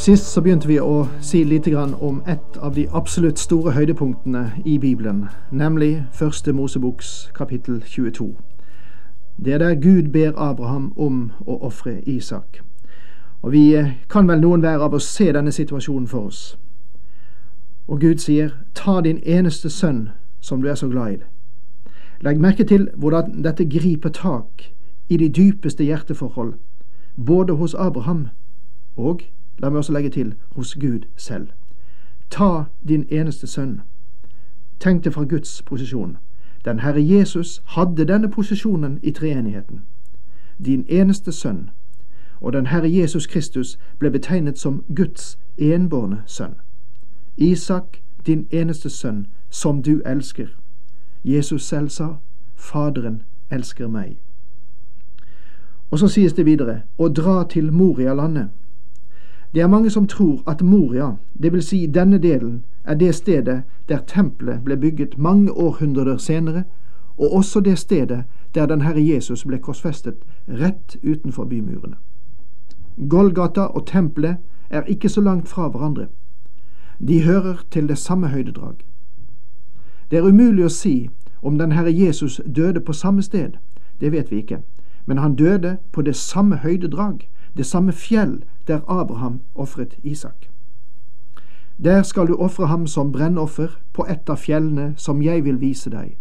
Sist så begynte vi å si litt om et av de absolutt store høydepunktene i Bibelen, nemlig Første Moseboks kapittel 22. Det er der Gud ber Abraham om å ofre Isak. Og vi kan vel noen være av å se denne situasjonen for oss. Og Gud sier, ta din eneste sønn som du er så glad i. Legg merke til hvordan dette griper tak i de dypeste hjerteforhold, både hos Abraham og La meg også legge til hos Gud selv. Ta din eneste sønn. Tenk det fra Guds posisjon. Den Herre Jesus hadde denne posisjonen i treenigheten. Din eneste sønn. Og den Herre Jesus Kristus ble betegnet som Guds enbårne sønn. Isak, din eneste sønn, som du elsker. Jesus selv sa, Faderen elsker meg. Og så sies det videre, å dra til Moria-landet. Det er mange som tror at Moria, vil si denne delen, er det stedet der tempelet ble bygget mange århundrer senere, og også det stedet der den Herre Jesus ble korsfestet rett utenfor bymurene. Golgata og tempelet er ikke så langt fra hverandre. De hører til det samme høydedrag. Det er umulig å si om den Herre Jesus døde på samme sted, det vet vi ikke, men han døde på det samme høydedrag, det samme fjell der Abraham ofret Isak. Der skal du ofre ham som brennoffer på et av fjellene som jeg vil vise deg.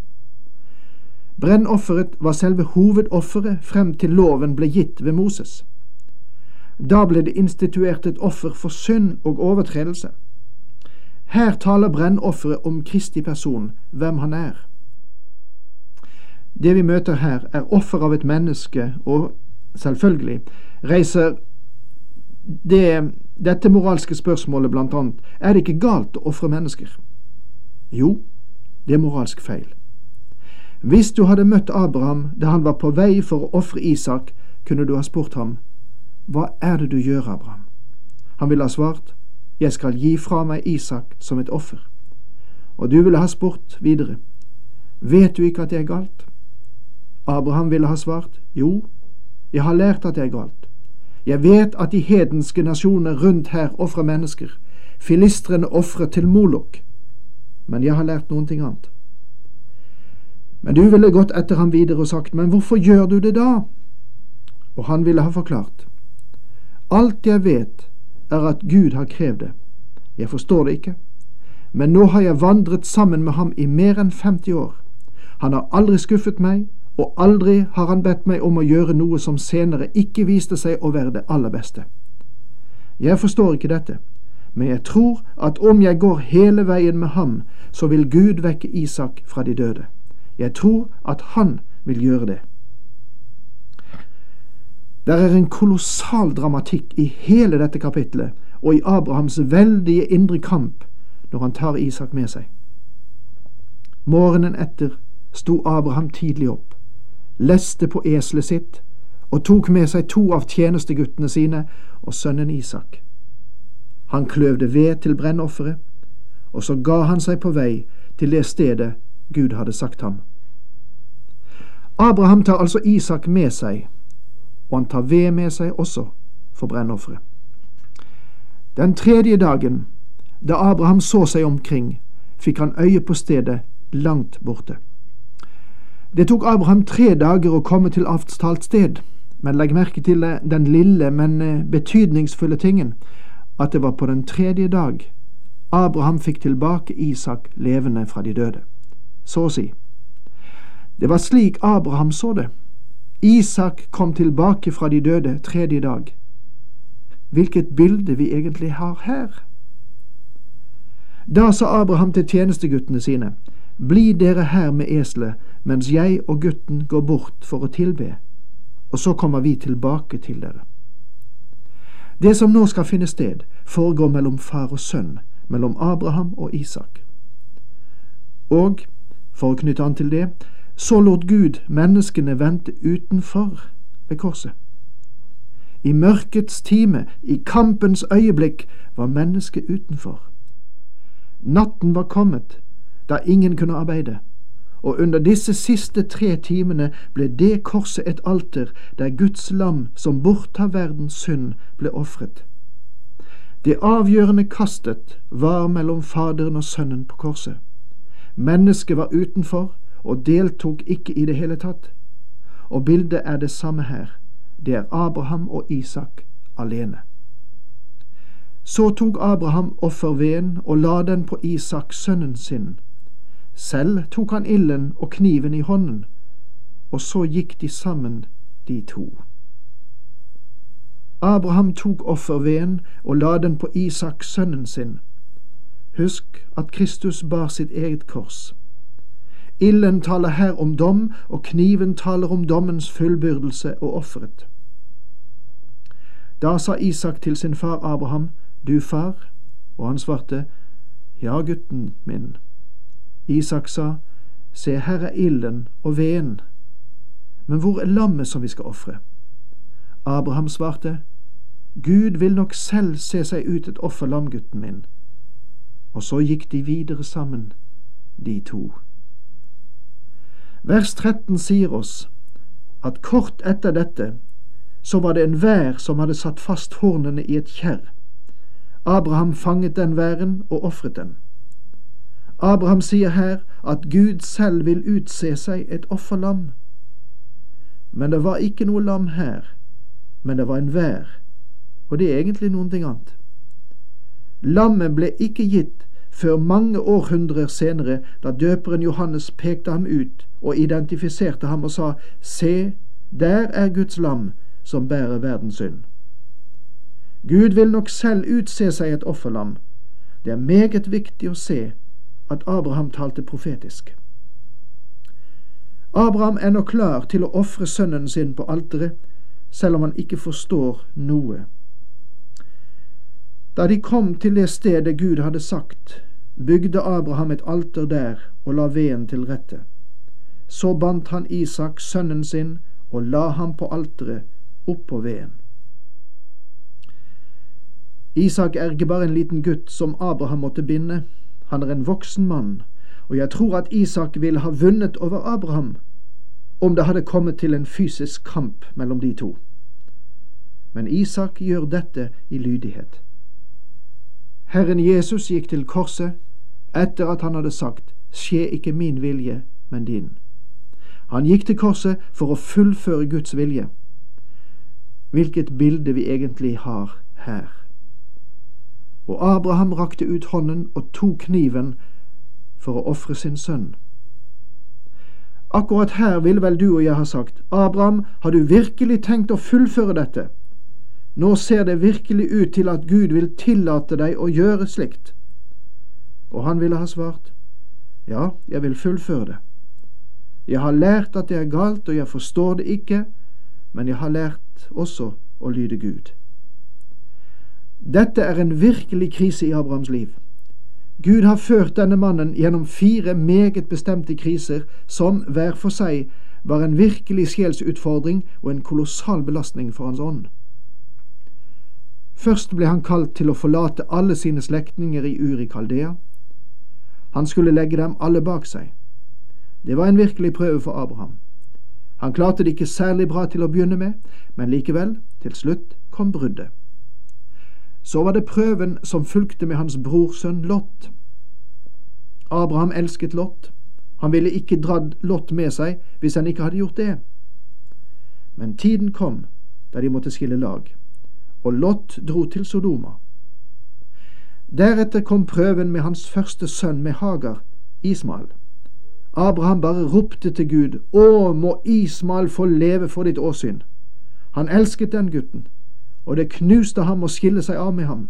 Brennofferet var selve hovedofferet frem til loven ble gitt ved Moses. Da ble det instituert et offer for synd og overtredelse. Her taler brennofferet om Kristi person, hvem han er. Det vi møter her, er offer av et menneske, og selvfølgelig reiser det, dette moralske spørsmålet blant annet er det ikke galt å ofre mennesker. Jo, det er moralsk feil. Hvis du hadde møtt Abraham da han var på vei for å ofre Isak, kunne du ha spurt ham, Hva er det du gjør, Abraham? Han ville ha svart, Jeg skal gi fra meg Isak som et offer. Og du ville ha spurt videre, Vet du ikke at det er galt? Abraham ville ha svart, Jo, jeg har lært at det er galt. Jeg vet at de hedenske nasjoner rundt her ofrer mennesker. Filistrene ofrer til Molok. Men jeg har lært noen ting annet. Men du ville gått etter ham videre og sagt, men hvorfor gjør du det da? Og han ville ha forklart. Alt jeg vet, er at Gud har krevd det. Jeg forstår det ikke. Men nå har jeg vandret sammen med ham i mer enn 50 år. Han har aldri skuffet meg, og aldri har han bedt meg om å gjøre noe som senere ikke viste seg å være det aller beste. Jeg forstår ikke dette, men jeg tror at om jeg går hele veien med ham, så vil Gud vekke Isak fra de døde. Jeg tror at han vil gjøre det. Der er en kolossal dramatikk i hele dette kapitlet og i Abrahams veldige indre kamp når han tar Isak med seg. Morgenen etter sto Abraham tidlig opp leste på eselet sitt og tok med seg to av tjenesteguttene sine og sønnen Isak. Han kløvde ved til brennofferet, og så ga han seg på vei til det stedet Gud hadde sagt ham. Abraham tar altså Isak med seg, og han tar ved med seg også for brennofferet. Den tredje dagen, da Abraham så seg omkring, fikk han øye på stedet langt borte. Det tok Abraham tre dager å komme til avtalt sted, men legg merke til den lille, men eh, betydningsfulle tingen, at det var på den tredje dag Abraham fikk tilbake Isak levende fra de døde. Så å si. Det var slik Abraham så det. Isak kom tilbake fra de døde tredje dag. Hvilket bilde vi egentlig har her. Da sa Abraham til tjenesteguttene sine, Bli dere her med eselet, mens jeg og gutten går bort for å tilbe, og så kommer vi tilbake til dere. Det som nå skal finne sted, foregår mellom far og sønn, mellom Abraham og Isak. Og, for å knytte an til det, så lot Gud menneskene vente utenfor ved korset. I mørkets time, i kampens øyeblikk, var mennesket utenfor. Natten var kommet, da ingen kunne arbeide, og under disse siste tre timene ble det korset et alter der Guds lam som borttar verdens synd, ble ofret. Det avgjørende kastet var mellom Faderen og Sønnen på korset. Mennesket var utenfor og deltok ikke i det hele tatt. Og bildet er det samme her. Det er Abraham og Isak alene. Så tok Abraham offerveden og la den på Isak, sønnen sin. Selv tok han ilden og kniven i hånden, og så gikk de sammen, de to. Abraham tok offerveden og la den på Isak, sønnen sin. Husk at Kristus bar sitt eget kors. Ilden taler her om dom, og kniven taler om dommens fullbyrdelse og offeret. Da sa Isak til sin far Abraham, Du far? Og han svarte, Ja, gutten min. Isak sa, Se, her er ilden og veden, men hvor er lammet som vi skal ofre? Abraham svarte, Gud vil nok selv se seg ut et offer, lamgutten min. Og så gikk de videre sammen, de to. Vers 13 sier oss at kort etter dette så var det en vær som hadde satt fast hornene i et kjerr. Abraham fanget den væren og ofret den. Abraham sier her at Gud selv vil utse seg et offerlam. Men det var ikke noe lam her, men det var en vær, og det er egentlig noen ting annet. Lammet ble ikke gitt før mange århundrer senere, da døperen Johannes pekte ham ut og identifiserte ham og sa, Se, der er Guds lam som bærer verdens synd. Gud vil nok selv utse seg et offerlam. Det er meget viktig å se at Abraham talte profetisk. Abraham er nå klar til å ofre sønnen sin på alteret, selv om han ikke forstår noe. Da de kom til det stedet Gud hadde sagt, bygde Abraham et alter der og la veden til rette. Så bandt han Isak, sønnen sin, og la ham på alteret oppå veden. Isak er ikke bare en liten gutt som Abraham måtte binde, han er en voksen mann, og jeg tror at Isak ville ha vunnet over Abraham om det hadde kommet til en fysisk kamp mellom de to. Men Isak gjør dette i lydighet. Herren Jesus gikk til korset etter at han hadde sagt Skje ikke min vilje, men din. Han gikk til korset for å fullføre Guds vilje. Hvilket bilde vi egentlig har her. Og Abraham rakte ut hånden og tok kniven for å ofre sin sønn. Akkurat her ville vel du og jeg ha sagt, Abraham, har du virkelig tenkt å fullføre dette? Nå ser det virkelig ut til at Gud vil tillate deg å gjøre slikt. Og han ville ha svart, ja, jeg vil fullføre det. Jeg har lært at det er galt, og jeg forstår det ikke, men jeg har lært også å lyde Gud. Dette er en virkelig krise i Abrahams liv. Gud har ført denne mannen gjennom fire meget bestemte kriser som hver for seg var en virkelig sjelsutfordring og en kolossal belastning for hans ånd. Først ble han kalt til å forlate alle sine slektninger i Uri Kaldea. Han skulle legge dem alle bak seg. Det var en virkelig prøve for Abraham. Han klarte det ikke særlig bra til å begynne med, men likevel, til slutt kom bruddet. Så var det prøven som fulgte med hans brorsønn Lot. Abraham elsket Lot. Han ville ikke dratt Lot med seg hvis han ikke hadde gjort det. Men tiden kom da de måtte skille lag, og Lot dro til Sodoma. Deretter kom prøven med hans første sønn med Hagar, Ismael. Abraham bare ropte til Gud, Å, må Ismael få leve for ditt åsyn. Han elsket den gutten, og det knuste ham å skille seg av med ham.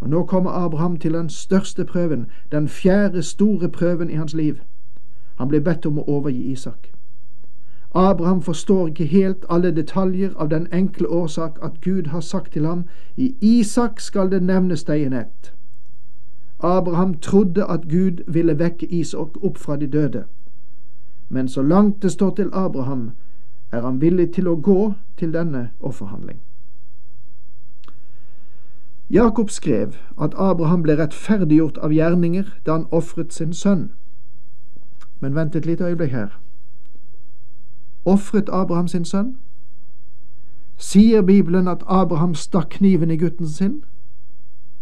Og nå kommer Abraham til den største prøven, den fjerde store prøven i hans liv. Han ble bedt om å overgi Isak. Abraham forstår ikke helt alle detaljer av den enkle årsak at Gud har sagt til ham i Isak skal det nevnes deg en ett. Abraham trodde at Gud ville vekke Isak opp fra de døde. Men så langt det står til Abraham, er han villig til å gå til denne offerhandling. Jakob skrev at Abraham ble rettferdiggjort av gjerninger da han ofret sin sønn. Men vent et lite øyeblikk her. Ofret Abraham sin sønn? Sier Bibelen at Abraham stakk kniven i gutten sin?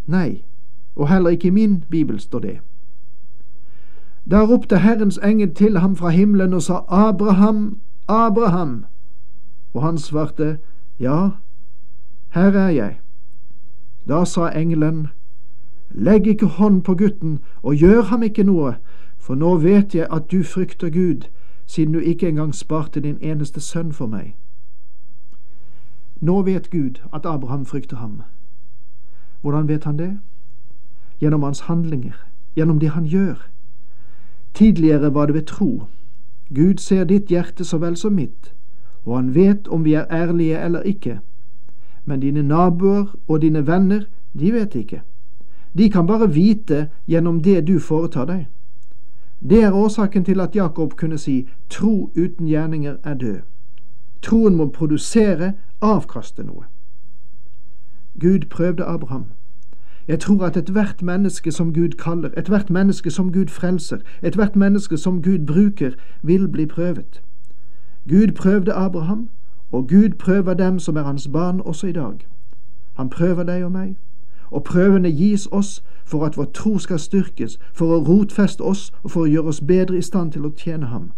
Nei, og heller ikke i min bibel står det. Da ropte Herrens engel til ham fra himmelen og sa, Abraham, Abraham. Og han svarte, Ja, her er jeg. Da sa engelen, Legg ikke hånd på gutten og gjør ham ikke noe, for nå vet jeg at du frykter Gud, siden du ikke engang sparte din eneste sønn for meg. Nå vet Gud at Abraham frykter ham. Hvordan vet han det? Gjennom hans handlinger, gjennom det han gjør. Tidligere var det ved tro. Gud ser ditt hjerte så vel som mitt, og han vet om vi er ærlige eller ikke. Men dine naboer og dine venner, de vet ikke. De kan bare vite gjennom det du foretar deg. Det er årsaken til at Jakob kunne si tro uten gjerninger er død. Troen må produsere, avkaste noe. Gud prøvde Abraham. Jeg tror at ethvert menneske som Gud kaller, ethvert menneske som Gud frelser, ethvert menneske som Gud bruker, vil bli prøvet. Gud prøvde Abraham, og Gud prøver dem som er hans barn også i dag. Han prøver deg og meg, og prøvene gis oss for at vår tro skal styrkes, for å rotfeste oss og for å gjøre oss bedre i stand til å tjene ham.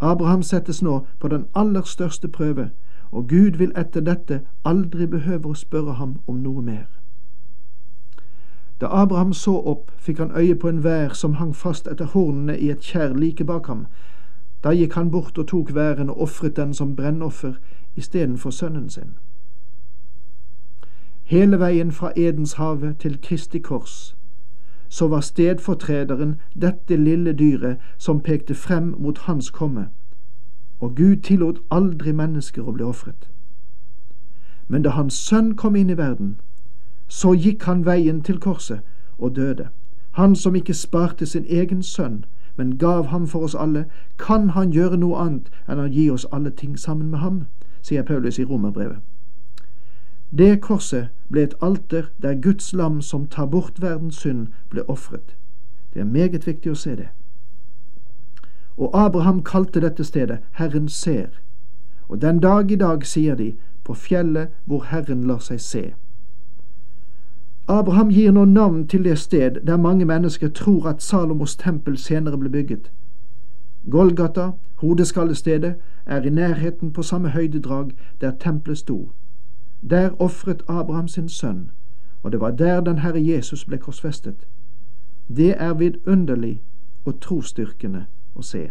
Abraham settes nå på den aller største prøve, og Gud vil etter dette aldri behøve å spørre ham om noe mer. Da Abraham så opp, fikk han øye på en vær som hang fast etter hornene i et kjær like bak ham. Da gikk han bort og tok væren og ofret den som brennoffer istedenfor sønnen sin. Hele veien fra Edenshavet til Kristi kors, så var stedfortrederen dette lille dyret som pekte frem mot hans komme, og Gud tillot aldri mennesker å bli ofret. Men da Hans sønn kom inn i verden, så gikk han veien til korset og døde. Han som ikke sparte sin egen sønn, men gav ham for oss alle, kan han gjøre noe annet enn å gi oss alle ting sammen med ham, sier Paulus i Romerbrevet. Det korset ble et alter der Guds lam som tar bort verdens synd, ble ofret. Det er meget viktig å se det. Og Abraham kalte dette stedet Herren ser, og den dag i dag sier de, på fjellet hvor Herren lar seg se. Abraham gir nå navn til det sted der mange mennesker tror at Salomos tempel senere ble bygget. Golgata, hodeskallestedet, er i nærheten på samme høydedrag der tempelet sto. Der ofret Abraham sin sønn, og det var der den Herre Jesus ble korsfestet. Det er vidunderlig og trosstyrkende å se.